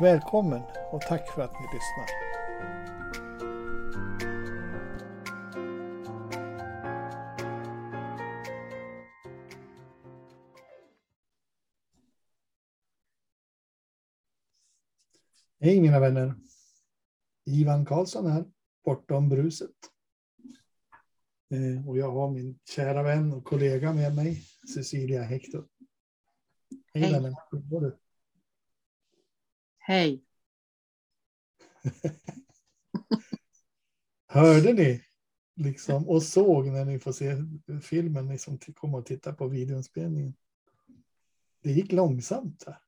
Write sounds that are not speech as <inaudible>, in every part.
Välkommen och tack för att ni lyssnar. Hej mina vänner. Ivan Karlsson här, bortom bruset. Eh, och jag har min kära vän och kollega med mig, Cecilia Hector. Hej, Hej. vänner, hur går det? Hej. <laughs> Hörde ni liksom och såg när ni får se filmen, ni som kommer och tittar på videoinspelningen. Det gick långsamt. Här.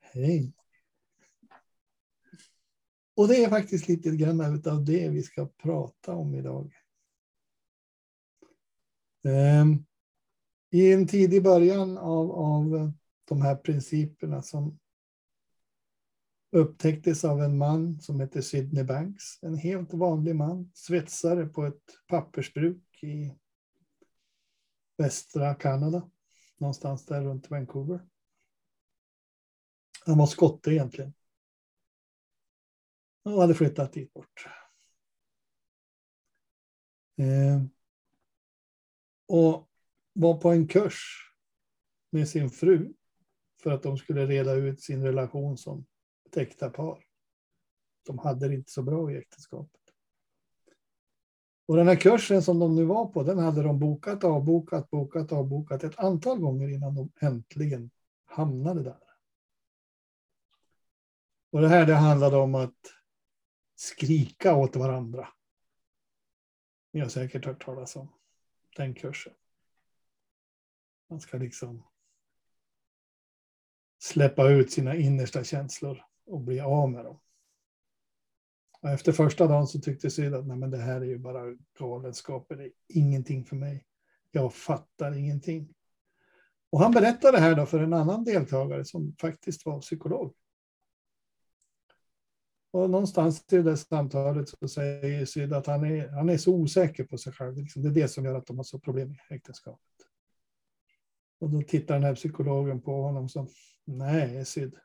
Hej. Och det är faktiskt lite grann av det vi ska prata om idag. Ehm, I en tidig början av, av de här principerna som upptäcktes av en man som hette Sidney Banks. En helt vanlig man, svetsare på ett pappersbruk i västra Kanada. Någonstans där runt Vancouver. Han var skotte egentligen. Och hade flyttat dit bort. Eh, och var på en kurs med sin fru för att de skulle reda ut sin relation som ett äkta par. De hade det inte så bra i äktenskapet. Och den här kursen som de nu var på, den hade de bokat, avbokat, bokat, avbokat ett antal gånger innan de äntligen hamnade där. Och det här det handlade om att skrika åt varandra. Ni har säkert hört talas om den kursen. Man ska liksom släppa ut sina innersta känslor och bli av med dem. Och efter första dagen så tyckte Syd att Nej, men det här är ju bara galenskaper, det är ingenting för mig. Jag fattar ingenting. Och han berättade det här då för en annan deltagare som faktiskt var psykolog. Och någonstans i det samtalet så säger Syd att han är, han är så osäker på sig själv. Liksom, det är det som gör att de har så problem i äktenskapet. Och då tittar den här psykologen på honom som, nej Syd,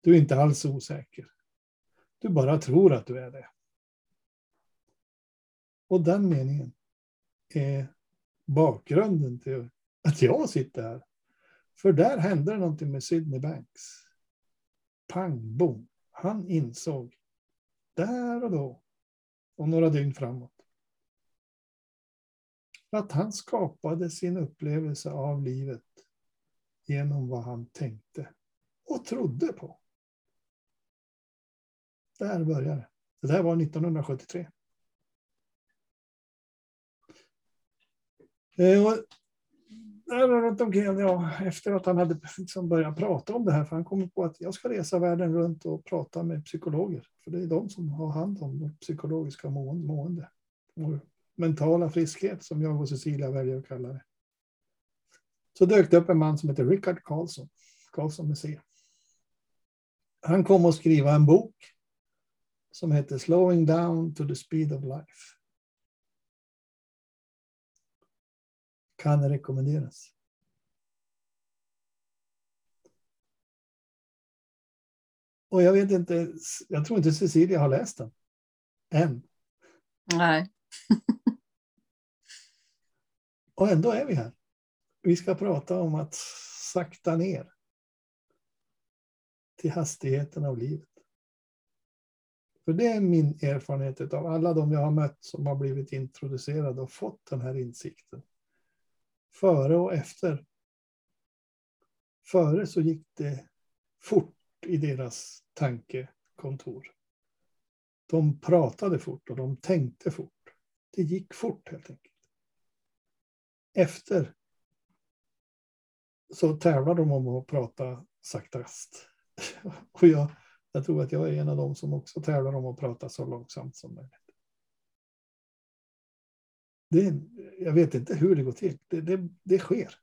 du är inte alls osäker. Du bara tror att du är det. Och den meningen är bakgrunden till att jag sitter här. För där hände det någonting med Sydney Banks. Pang, bom. Han insåg där och då och några dygn framåt att han skapade sin upplevelse av livet genom vad han tänkte och trodde på. Där började det. Det där var 1973. Eh, och där runt omkring, ja, efter att han hade liksom börjat prata om det här, för han kom på att jag ska resa världen runt och prata med psykologer, för det är de som har hand om vårt psykologiska mående. Och mentala friskhet, som jag och Cecilia väljer att kalla det. Så dök det upp en man som heter Richard Carlson, Carlson med C. Han kom att skriva en bok som heter Slowing down to the speed of life. Kan rekommenderas. Och jag vet inte, jag tror inte Cecilia har läst den. Än. Nej. <laughs> Och ändå är vi här. Vi ska prata om att sakta ner till hastigheten av livet. För det är min erfarenhet av alla de jag har mött som har blivit introducerade och fått den här insikten. Före och efter. Före så gick det fort i deras tankekontor. De pratade fort och de tänkte fort. Det gick fort helt enkelt. Efter så tävlar de om att prata saktast. <laughs> Och jag, jag tror att jag är en av dem som också tävlar om att prata så långsamt som möjligt. Det, jag vet inte hur det går till. Det, det, det sker.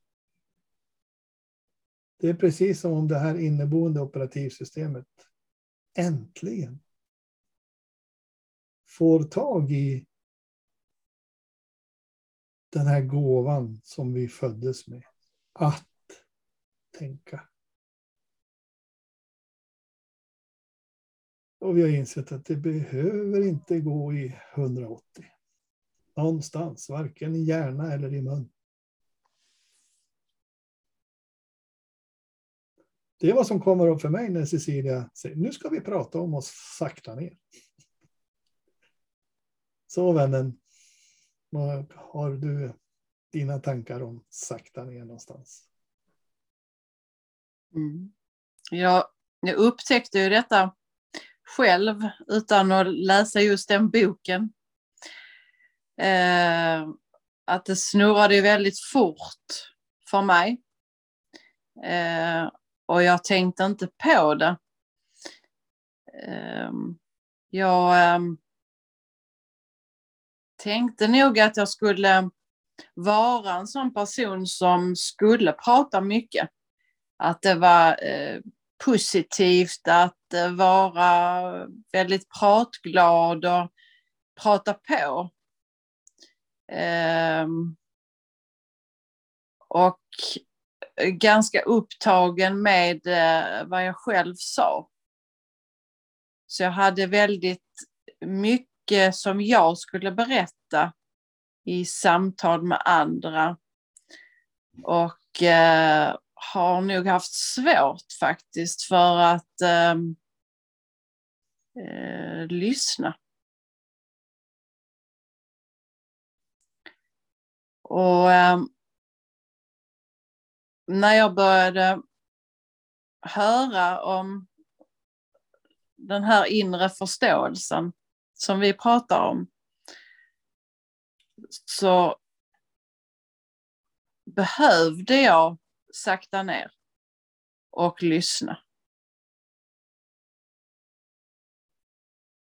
Det är precis som om det här inneboende operativsystemet äntligen får tag i den här gåvan som vi föddes med. Att tänka. Och vi har insett att det behöver inte gå i 180. Någonstans, varken i hjärna eller i mun. Det är vad som kommer upp för mig när Cecilia säger nu ska vi prata om oss sakta ner. Så vännen, vad har du dina tankar om sakta ner någonstans? Mm. Jag, jag upptäckte ju detta själv utan att läsa just den boken. Eh, att det snurrade väldigt fort för mig. Eh, och jag tänkte inte på det. Eh, jag eh, tänkte nog att jag skulle vara en sån person som skulle prata mycket. Att det var eh, positivt att eh, vara väldigt pratglad och prata på. Ehm, och eh, ganska upptagen med eh, vad jag själv sa. Så jag hade väldigt mycket som jag skulle berätta i samtal med andra. Och har nog haft svårt faktiskt för att ehm, eh, lyssna. Och eh, när jag började höra om den här inre förståelsen som vi pratar om så behövde jag sakta ner och lyssna.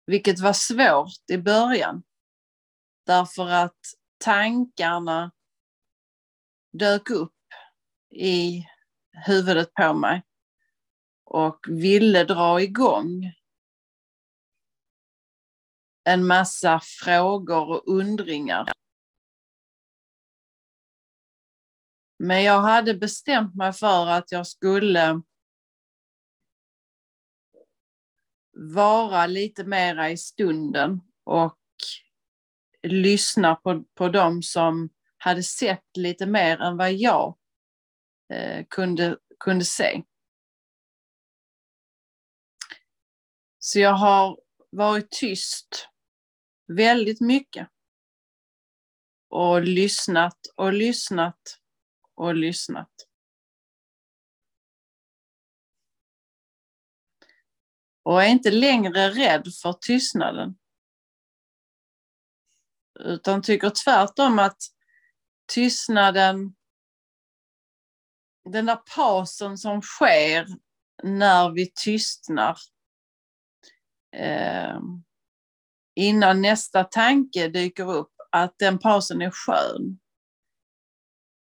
Vilket var svårt i början. Därför att tankarna dök upp i huvudet på mig och ville dra igång en massa frågor och undringar. Men jag hade bestämt mig för att jag skulle vara lite mera i stunden och lyssna på, på dem som hade sett lite mer än vad jag eh, kunde, kunde se. Så jag har varit tyst väldigt mycket. Och lyssnat och lyssnat och lyssnat. Och är inte längre rädd för tystnaden. Utan tycker tvärtom att tystnaden, den där pausen som sker när vi tystnar, eh, innan nästa tanke dyker upp, att den pausen är skön.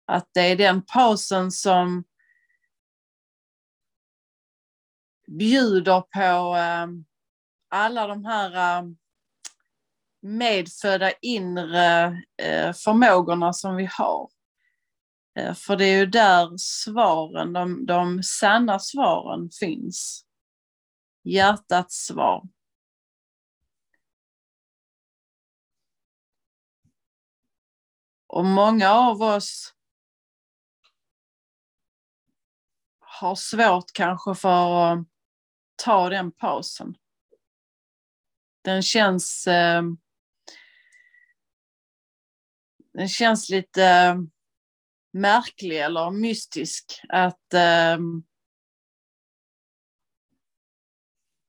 Att det är den pausen som bjuder på ehm, alla de här ehm, medfödda inre eh, förmågorna som vi har. Eh, för det är ju där svaren, de, de sanna svaren finns. Hjärtats svar. Och många av oss har svårt kanske för att ta den pausen. Den känns, eh, den känns lite eh, märklig eller mystisk att eh,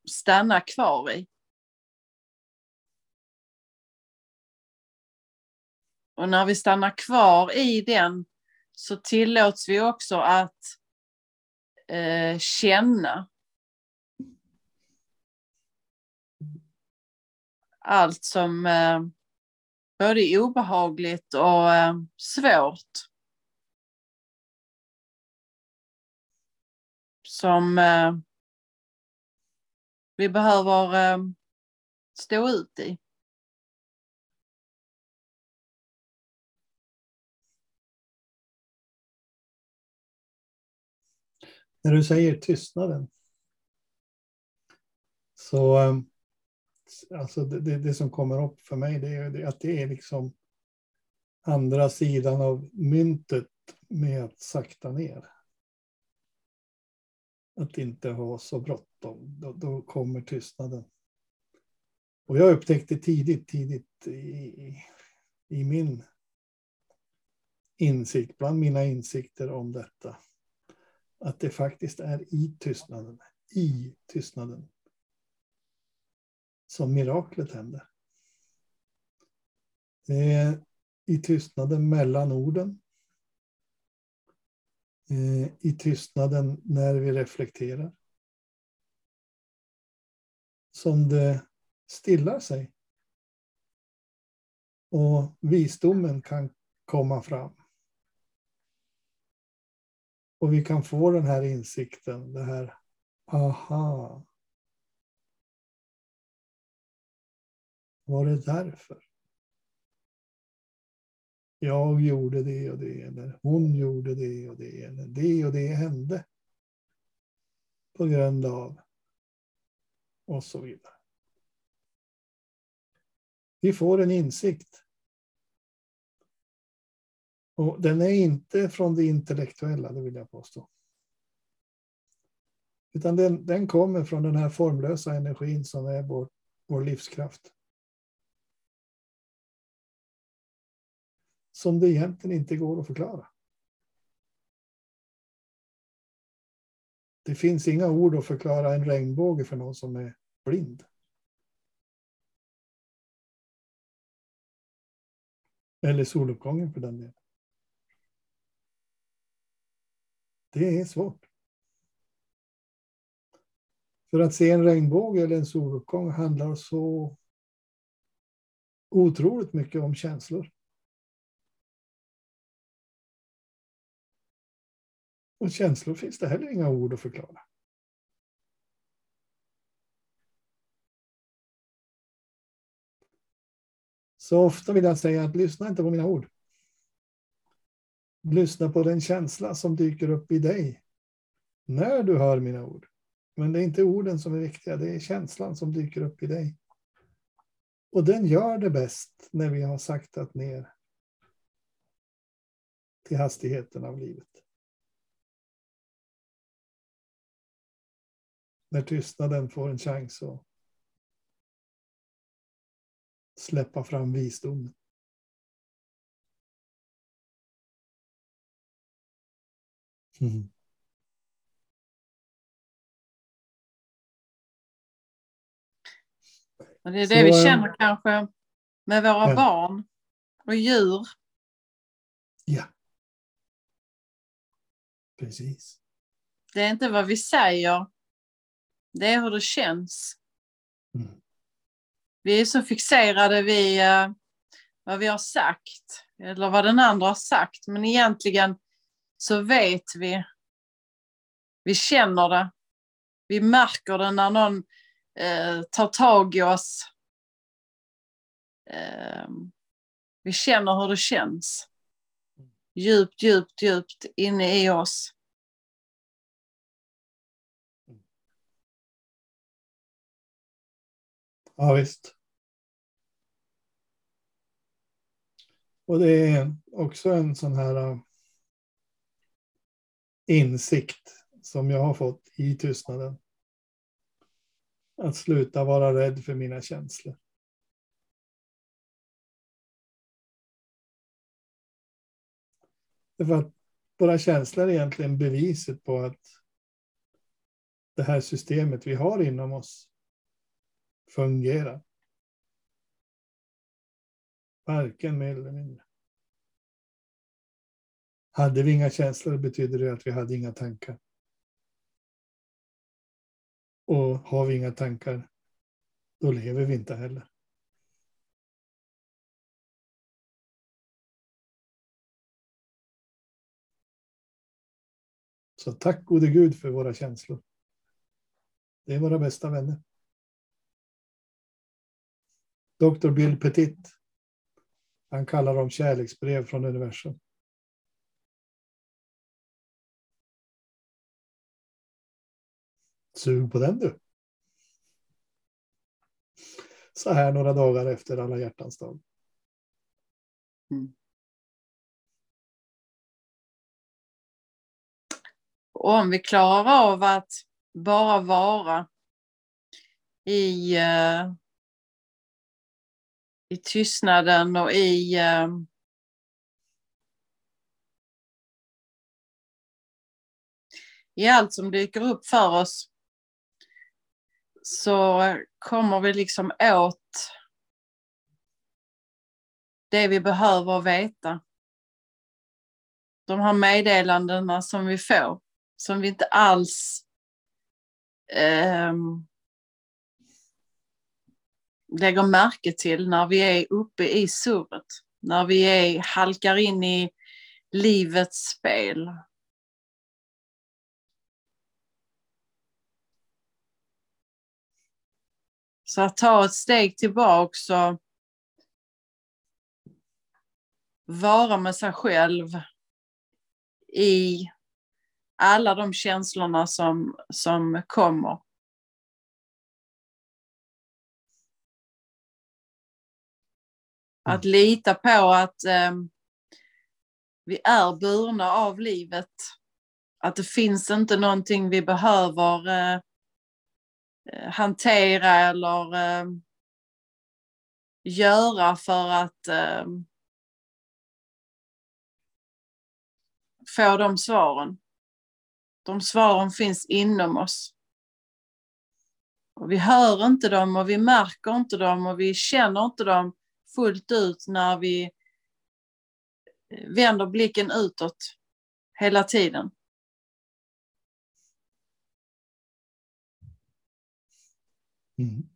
stanna kvar i. Och när vi stannar kvar i den så tillåts vi också att eh, känna. Allt som eh, både obehagligt och eh, svårt. Som eh, vi behöver eh, stå ut i. När du säger tystnaden. Så eh, alltså det, det, det som kommer upp för mig det är att det är liksom andra sidan av myntet med att sakta ner. Att inte ha så bråttom, då, då kommer tystnaden. Och jag upptäckte tidigt, tidigt i, i min insikt, bland mina insikter om detta, att det faktiskt är i tystnaden, i tystnaden, som miraklet händer. Det är i tystnaden mellan orden. I tystnaden när vi reflekterar. Som det stillar sig. Och visdomen kan komma fram. Och vi kan få den här insikten, det här aha. Var det därför? Jag gjorde det och det, eller hon gjorde det och det, eller det och det hände. På grund av och så vidare. Vi får en insikt. Och den är inte från det intellektuella, det vill jag påstå. Utan den, den kommer från den här formlösa energin som är vår, vår livskraft. Som det egentligen inte går att förklara. Det finns inga ord att förklara en regnbåge för någon som är blind. Eller soluppgången för den delen. Det är svårt. För att se en regnbåge eller en soluppgång handlar så otroligt mycket om känslor. Och känslor finns det heller inga ord att förklara. Så ofta vill jag säga att lyssna inte på mina ord. Lyssna på den känsla som dyker upp i dig när du hör mina ord. Men det är inte orden som är viktiga, det är känslan som dyker upp i dig. Och den gör det bäst när vi har saktat ner till hastigheten av livet. När tystnaden får en chans att släppa fram visdomen. Mm. Och det är det Så, vi eh, känner kanske med våra ja. barn och djur. Ja. Precis. Det är inte vad vi säger, det är hur det känns. Mm. Vi är så fixerade vid uh, vad vi har sagt eller vad den andra har sagt, men egentligen så vet vi. Vi känner det. Vi märker det när någon eh, tar tag i oss. Eh, vi känner hur det känns. Djupt, djupt, djupt inne i oss. Ja, visst. Och det är också en sån här eh, insikt som jag har fått i tystnaden. Att sluta vara rädd för mina känslor. För att våra känslor är egentligen beviset på att det här systemet vi har inom oss fungerar. Varken mer eller mindre. Hade vi inga känslor betyder det att vi hade inga tankar. Och har vi inga tankar, då lever vi inte heller. Så tack gode Gud för våra känslor. Det är våra bästa vänner. Dr. Bill Petit. Han kallar dem kärleksbrev från universum. Sug på den du. Så här några dagar efter alla hjärtans dag. Mm. Och om vi klarar av att bara vara i, uh, i tystnaden och i uh, i allt som dyker upp för oss så kommer vi liksom åt det vi behöver veta. De här meddelandena som vi får, som vi inte alls eh, lägger märke till när vi är uppe i surret. När vi är, halkar in i livets spel. Så att ta ett steg tillbaks och vara med sig själv i alla de känslorna som, som kommer. Att lita på att eh, vi är burna av livet. Att det finns inte någonting vi behöver eh, Eh, hantera eller eh, göra för att eh, få de svaren. De svaren finns inom oss. Och vi hör inte dem och vi märker inte dem och vi känner inte dem fullt ut när vi eh, vänder blicken utåt hela tiden. Mm.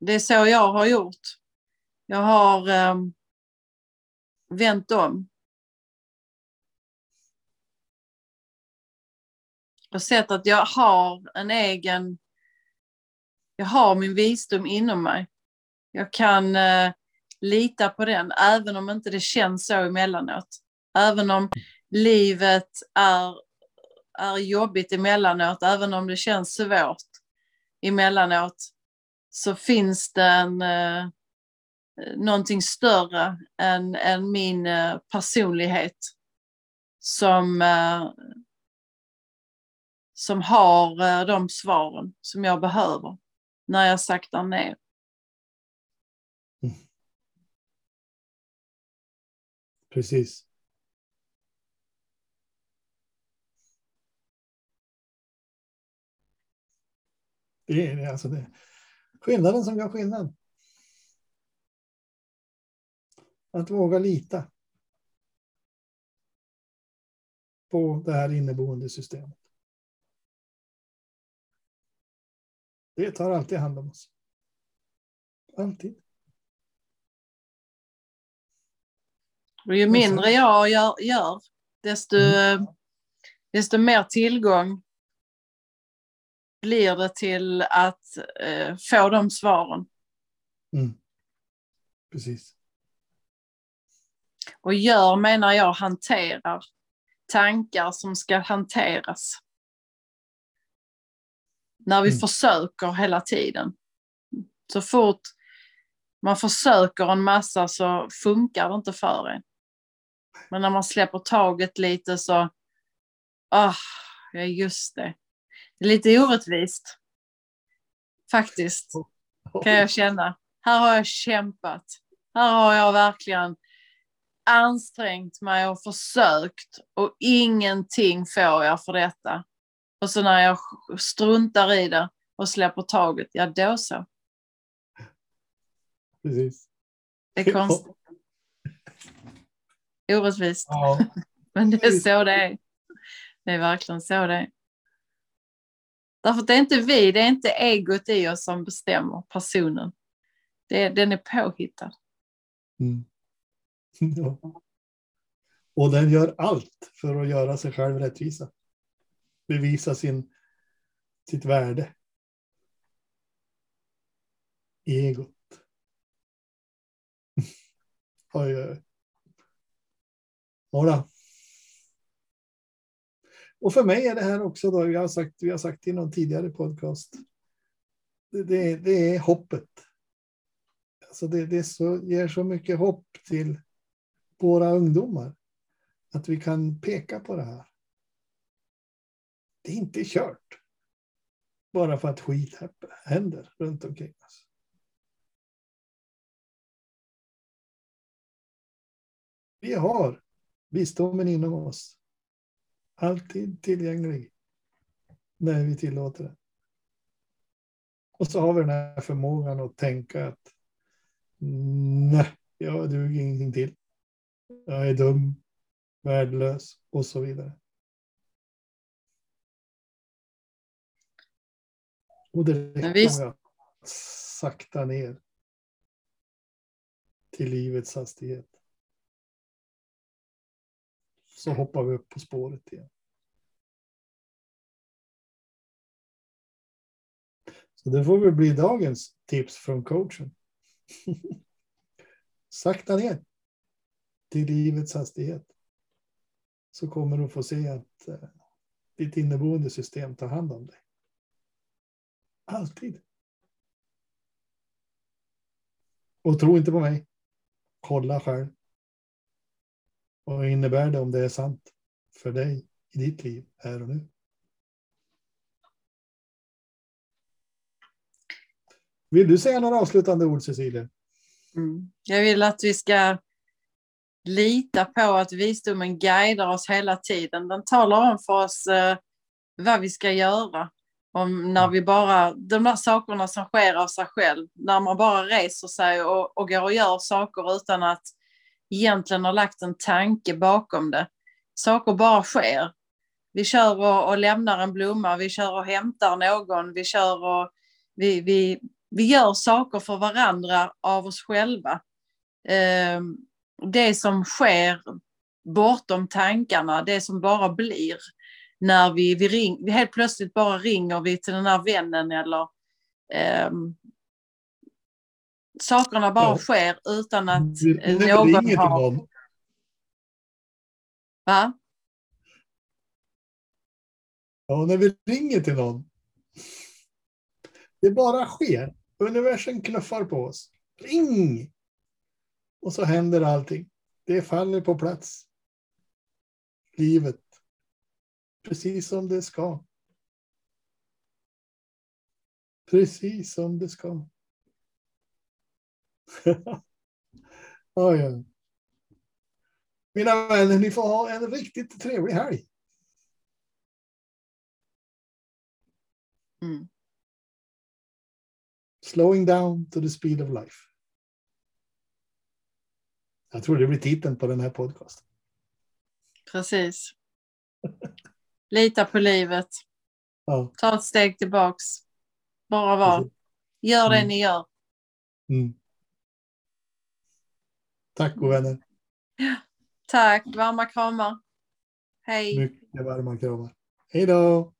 Det är så jag har gjort. Jag har eh, vänt om. Och sett att jag har en egen, jag har min visdom inom mig. Jag kan eh, lita på den, även om inte det känns så emellanåt. Även om livet är är jobbigt emellanåt, även om det känns svårt emellanåt, så finns det en, eh, någonting större än, än min eh, personlighet som, eh, som har eh, de svaren som jag behöver när jag saktar ner. Mm. Precis. Det är alltså det. skillnaden som gör skillnad. Att våga lita på det här inneboende systemet. Det tar alltid hand om oss. Alltid. Och ju mindre jag gör, gör desto, mm. desto mer tillgång blir det till att eh, få de svaren. Mm. Precis. Och gör menar jag hanterar tankar som ska hanteras. När vi mm. försöker hela tiden. Så fort man försöker en massa så funkar det inte för en. Men när man släpper taget lite så, ah, ja just det, lite orättvist. Faktiskt, kan jag känna. Här har jag kämpat. Här har jag verkligen ansträngt mig och försökt och ingenting får jag för detta. Och så när jag struntar i det och släpper taget, ja då så. Precis. Det är konstigt. <laughs> Orättvist. Ja. <laughs> Men det är så det är. Det är verkligen så det är. Därför att det är inte vi, det är inte egot i oss som bestämmer personen. Det den är påhittad. Mm. <laughs> Ja. Och den gör allt för att göra sig själv rättvisa. Bevisa sin, sitt värde. Egot. <laughs> oj, oj. Jodå. Och för mig är det här också då, vi har sagt, vi har sagt i någon tidigare podcast. Det, det, det är hoppet. Alltså det, det så, ger så mycket hopp till våra ungdomar. Att vi kan peka på det här. Det är inte kört. Bara för att skit händer runt omkring oss. Vi har visdomen inom oss. Alltid tillgänglig. När vi tillåter det. Och så har vi den här förmågan att tänka att nej, jag duger ingenting till. Jag är dum, värdelös och så vidare. Och det räcker med att sakta ner till livets hastighet. Så hoppar vi upp på spåret igen. Så det får väl bli dagens tips från coachen. <laughs> Sakta ner till livets hastighet. Så kommer du få se att eh, ditt inneboende system tar hand om dig. Alltid. Och tro inte på mig. Kolla själv. Vad innebär det om det är sant för dig i ditt liv här och nu? Vill du säga några avslutande ord, Cecilia? Mm. Jag vill att vi ska lita på att visdomen guidar oss hela tiden. Den talar om för oss eh, vad vi ska göra. Om när vi bara, de där sakerna som sker av sig själv, när man bara reser sig och, och går och gör saker utan att egentligen har lagt en tanke bakom det. Saker bara sker. Vi kör och, och lämnar en blomma, vi kör och hämtar någon, vi kör och vi, vi, vi gör saker för varandra av oss själva. Eh, det som sker bortom tankarna, det som bara blir när vi, vi, ring, vi helt plötsligt bara ringer vi till den här vännen eller eh, sakerna bara ja. sker utan att det, någon har... Någon. Va? Ja, när vi ringer till någon. Det bara sker. Universum knuffar på oss. Ring! Och så händer allting. Det faller på plats. Livet. Precis som det ska. Precis som det ska. <laughs> oh, ja. Mina vänner, ni får ha en riktigt trevlig helg. Mm. Slowing down to the speed of life. Jag tror det blir titeln på den här podcasten. Precis. <laughs> Lita på livet. Ja. Ta ett steg tillbaks. Bara var. Gör det mm. ni gör. Mm. Tack och vänner. Tack. Varma kramar. Hej. Mycket varma kramar. Hej då.